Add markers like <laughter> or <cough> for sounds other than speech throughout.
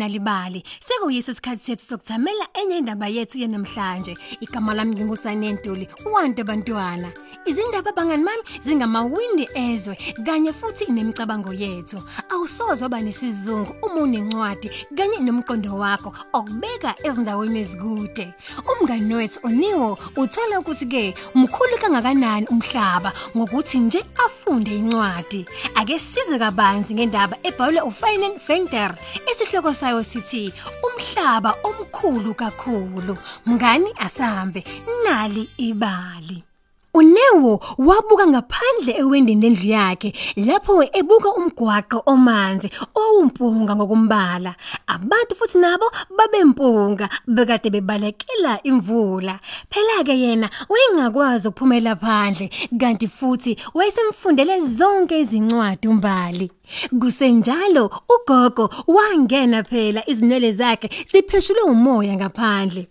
bahle benalibali sekuyiso isikhathi sethu sokuthamela enye indaba yethu yanamhlanje. Igama lami ngingusayinentuli wande bantwana izindaba bangani mami zingamawindi ezwe kanye futhi nemicabango yethu. Awusoze waba nesizungu uma unencwadi kanye nomqondo wakho okubeka ezindaweni ezikude. Umngani wethu oniwo uthola ukuthi ke mkhulu kangakanani umhlaba ngokuthi nje afunde incwadi. Ake sizwe kabanzi ngendaba ebhalwe uFeynand Venter isihloko sayo sithi umhlaba omkhulu kakhulu. Mngani asambe. Nali ibali. Unewo wabuka ngaphandle ewendeni lendlu yakhe lapho ebuka umgwaqo omanzi owumpunga ngokumbala. Abantu futhi nabo babempunga bekade bebalekela imvula. Phela ke yena wayengakwazi ukuphumela phandle kanti futhi wayesemfundele zonke izincwadi umbali. Kusenjalo ugogo wangena phela izinwele zakhe zipheshulwe umoya ngaphandle.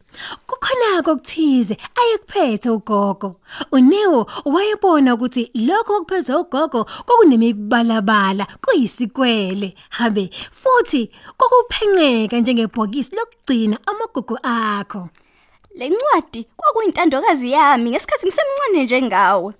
Kukhona kokuthize ayekuphethe ugogo. Unewo wayebona ukuthi lokho okuphethe ugogo kokunemibalabala kuyisikwele. Habe futhi kokuphenqeka njengebhokisi lokugcina amagugu akho. Lencwadi kwakuyintandokazi yami ngesikhathi ngisemncane njengawe.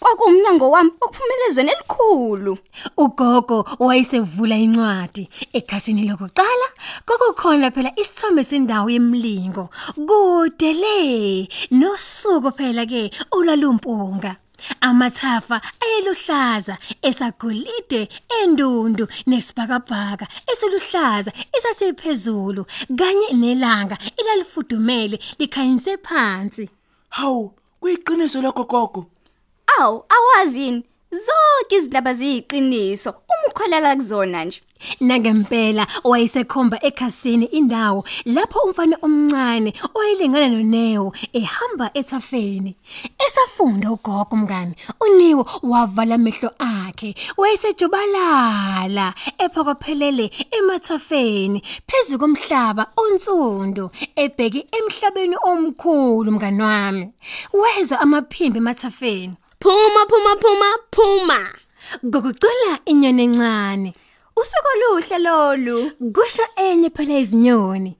Kwakuumnyango wami okuphumelezweni elikhulu. Ugogo wayesevula incwadi ekhasini lokuqala kokukhona phela isithombe sendawo yemlingo kude le nosuku phela ke ulalumpunga amathafa ayeluhlaza esagolide endundu nesibhakabhaka esiluhlaza esasiphezulu kanye nelanga elalifudumele likhanyise phansi Hawu, kuyiqiniso lokho gogo. Aw, awazini zonke izindaba ziyiqiniso uma ukholela kuzona nje. Nangempela wayesekhomba ekhasini indawo lapho umfana omncane oyilingana noNewo ehamba ethafeni. Esafunda ugogo mngani, uNewo wavala amehlo akhe, wayesejubalala ephokophelele emathafeni phezulu komhlaba onsundu ebheki emhlabeni omkhulu mngani wami. Weza amaphimbo emathafeni. Phuma phuma phuma phuma. Ngokucela inyoni encane. Usuku oluhle lolu. Kusho enye phela izinyoni.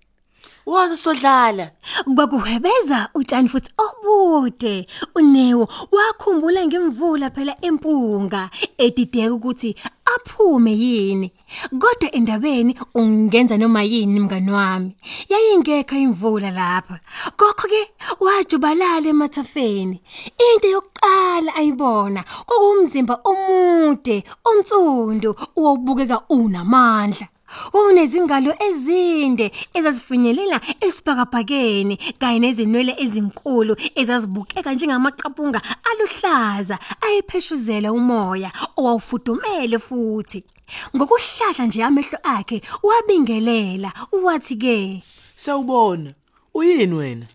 Waze sodlala. Kwakuhwebeza utshani futhi obude. Unewo wakhumbula ngemvula phela empunga edideka ukuthi aphume yini. Kodwa endabeni ungenza noma yini mngani wami. Yayingekho imvula lapha. Kokho ke wajubalala emathafeni. Into yokuqala ayibona kwakumzimba omude, onsundu, owubukeka unamandla. Unezingalo ezinde ezazifinyelela esibhakabhakeni kanye nezinwele ezinkulu ezazibukeka njengamaqapunga aluhlaza ayepheshuzela umoya owawufudumele futhi ngokuhlahla nje amehlo akhe wabingelela wathi ke Sawubona. Uyini wena?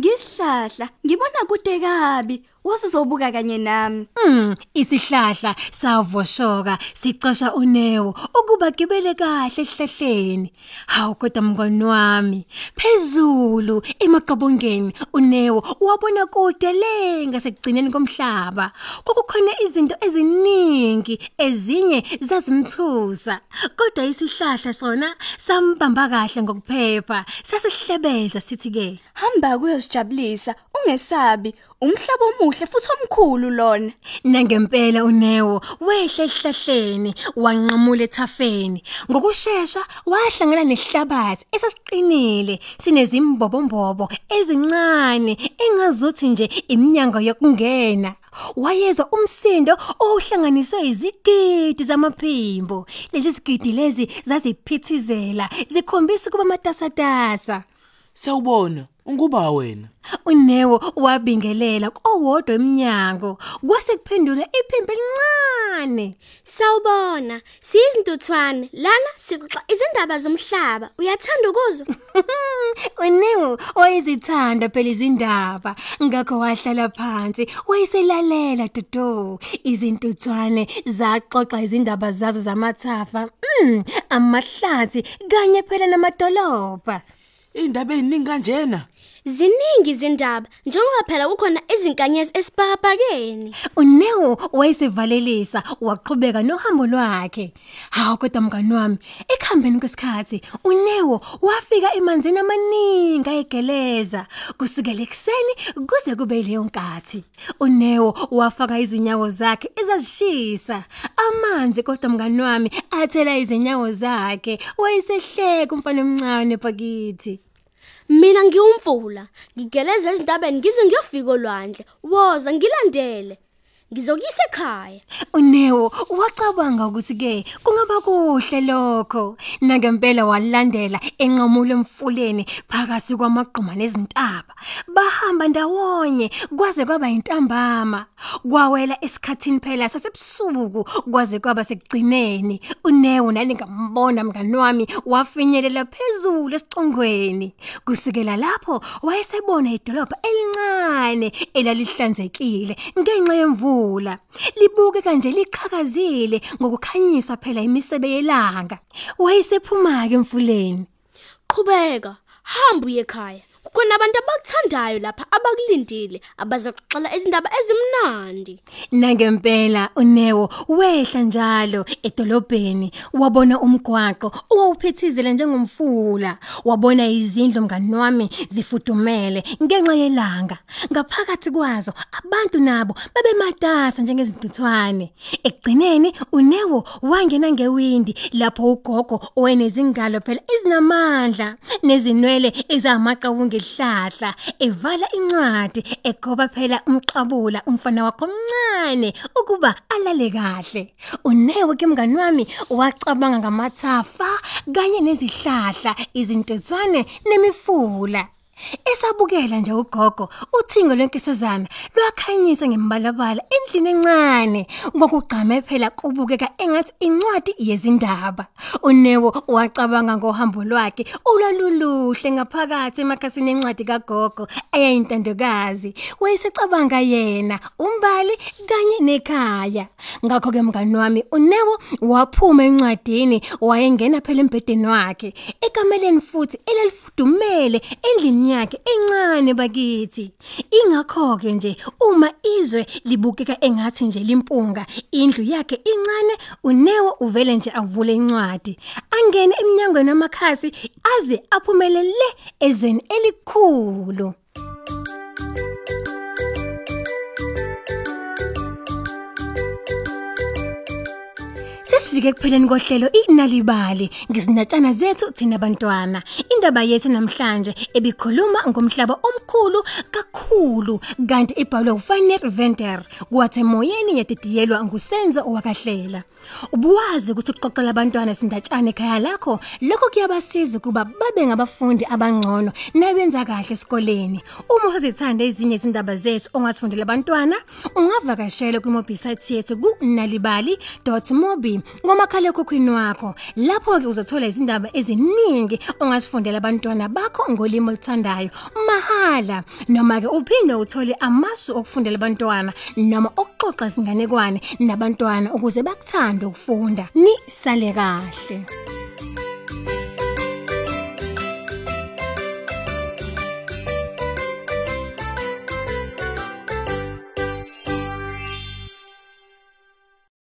Ngisihlahla ngibona kude kabi wasuzobuka kanye nami. Mm, isihlahla savoshoka sicosha unewo ukuba gibele kahle esihlahleni. Hawu kodwa mngani wami, phezulu emaqabongeni unewo wabona kude le ngasekugcineni komhlaba. Kokukhona izinto eziningi ezinye zazimthusa. Kodwa isihlahla sona sambamba kahle ngokuphepha. Sasihlebeza sithi ke, Hamba kuyosijabulisa ungesabi umhlaba omuhle futhi omkhulu lona. Nangempela uNewo wehle esihlahleni wanqamula ethafeni. Ngokusheshsha wahlangana nesihlabathi esasiqinile sinezimbobombobo ezincane engazuthi nje iminyango yokungena. Wayezwa umsindo ohlanganiswe izigidi zamaphimbo. Lezi zigidi lezi zaziphithizela zikhombisa kuba matasatasa. Sawubona. Unguba wena. unewo wabingelela kowodwa eminyango kwase kuphendula iphimbo elincane Sawubona, siyizintuthwane. Lana sixoxa izindaba zomhlaba. Uyathanda ukuzwa? <laughs> unewo wayezithanda phela izindaba ngakho wahlala phansi wayeselalela dodo izintuthwane zaxoxa izindaba zazo zamathafa mm, amahlathi kanye phela namadolobha Indaba eziningi kanjena. Ziningi izindaba njengoba phela kukhona izinkanyezi esibhakabhakeni. Unewo wayesivalelisa waqhubeka nohambo lwakhe. Hawu kodwa mngani wami, ekuhambeni kwesikhathi uNewo wafika emanzini amaningi ayegeleza kusukela ekseni kuze kube leyo nkathi. uNewo wafaka izinyawo zakhe ezashisa. Amanzi kodwa mngani wami athela izinyawo zakhe. Wayesehleka umfana omncane pakithi. Mina ngiwumfula, ngigeleza ezintabeni ngize ngiyofika olwandle. Woza ngilandele. Ngizokuyisa ekhaya. uNewo wacabanga ukuthi ke kungaba kuhle lokho. Nangempela walandela enqamulo emfuleni phakathi kwamagquma nezintaba. Bahamba ndawonye kwaze kwaba intambama kwawela esikhathini phela sasebusuku kwaze kwaba sekugcineni. uNewo nani ngambona mngani wami wafinyelela phezulu esicongweni. Kusukela lapho wayesebona idolobha elincane elalihlanzekile ngenxa yemvula. Libuke kanje liqhakazile ngokukhanyiswa phela imisebe yelanga. Wayesephuma ke emfuleni. Qhubeka, hamba uye ekhaya. Kukhona abantu abakuthandayo lapha abakulindile abazokuxoxa izindaba ezimnandi. Nangempela uNewo wehla njalo edolobheni wabona umgwaqo owawuphithizela njengomfula wabona izindlu mngani wami zifudumele ngenxa yelanga ngaphakathi kwazo abantu nabo babematasa njengezintuthwane ekugcineni uNewo wangena ngewindi lapho ugogo owenezingalo phela ezinamandla nezinwele ezamaqabunga ngehlahla evala incwadi egoba phela umqabula umfana wakho omncane ukuba alale kahle. Unewe ke mngani wami wacabanga ngamathafa kanye nezihlahla izintuthwane nemifula. Esabukela nje ugogo uthingo lwenkisazana lwakhanyisa ngembalabala endlini encane. Ngokugqame phela kubukeka engathi incwadi yezindaba. Unewo wacabanga ngohambo lwakhe ulaluluhle ngaphakathi emakhasini encwadi kagogo eyayintandokazi. Wayesecabanga yena umbali kanye nekhaya. Ngakho ke mngani wami unewo waphuma encwadini wayengena phela embedeni wakhe ekameleni futhi elalifudumele endlini yakhe encane bakithi. Ingakho ke nje uma izwe libukeka engathi nje limpunga indlu yakhe incane unewo uvele nje avule incwadi. Angene eminyangweni wamakhasi aze aphumelele ezweni elikhulu. Sesifike ekupheleni kohlelo inalibali ngezinatshana zethu thina bantwana. Indaba yethu namhlanje ebikhuluma ngomhlaba omkhulu kakhulu kanti ibhalwe uFanet Venter kwathi emoyeni yadidiyelwa ngusenzo owakahlela. Ubuwazi ukuthi uqoqela abantwana sindatshana ekhaya lakho lokho kuyabasiza kuba babe ngabafundi abangcono nabenza kahle esikoleni. Uma usazithanda ezinye izindaba zethu ongasifundela abantwana, ungavakashela kwimobisite yethu ku nalibali.mobi ngomakhala ekhukhwini wakho. Lapho ke uzothola izindaba eziningi ongasifundela abantwana bakho ngolimi oluthandayo mahala noma ke uphinde uthole amasu okufundela abantwana noma okuxoxa izinganekwane nabantwana ukuze bakuthande ukufunda. Ni sale kahle.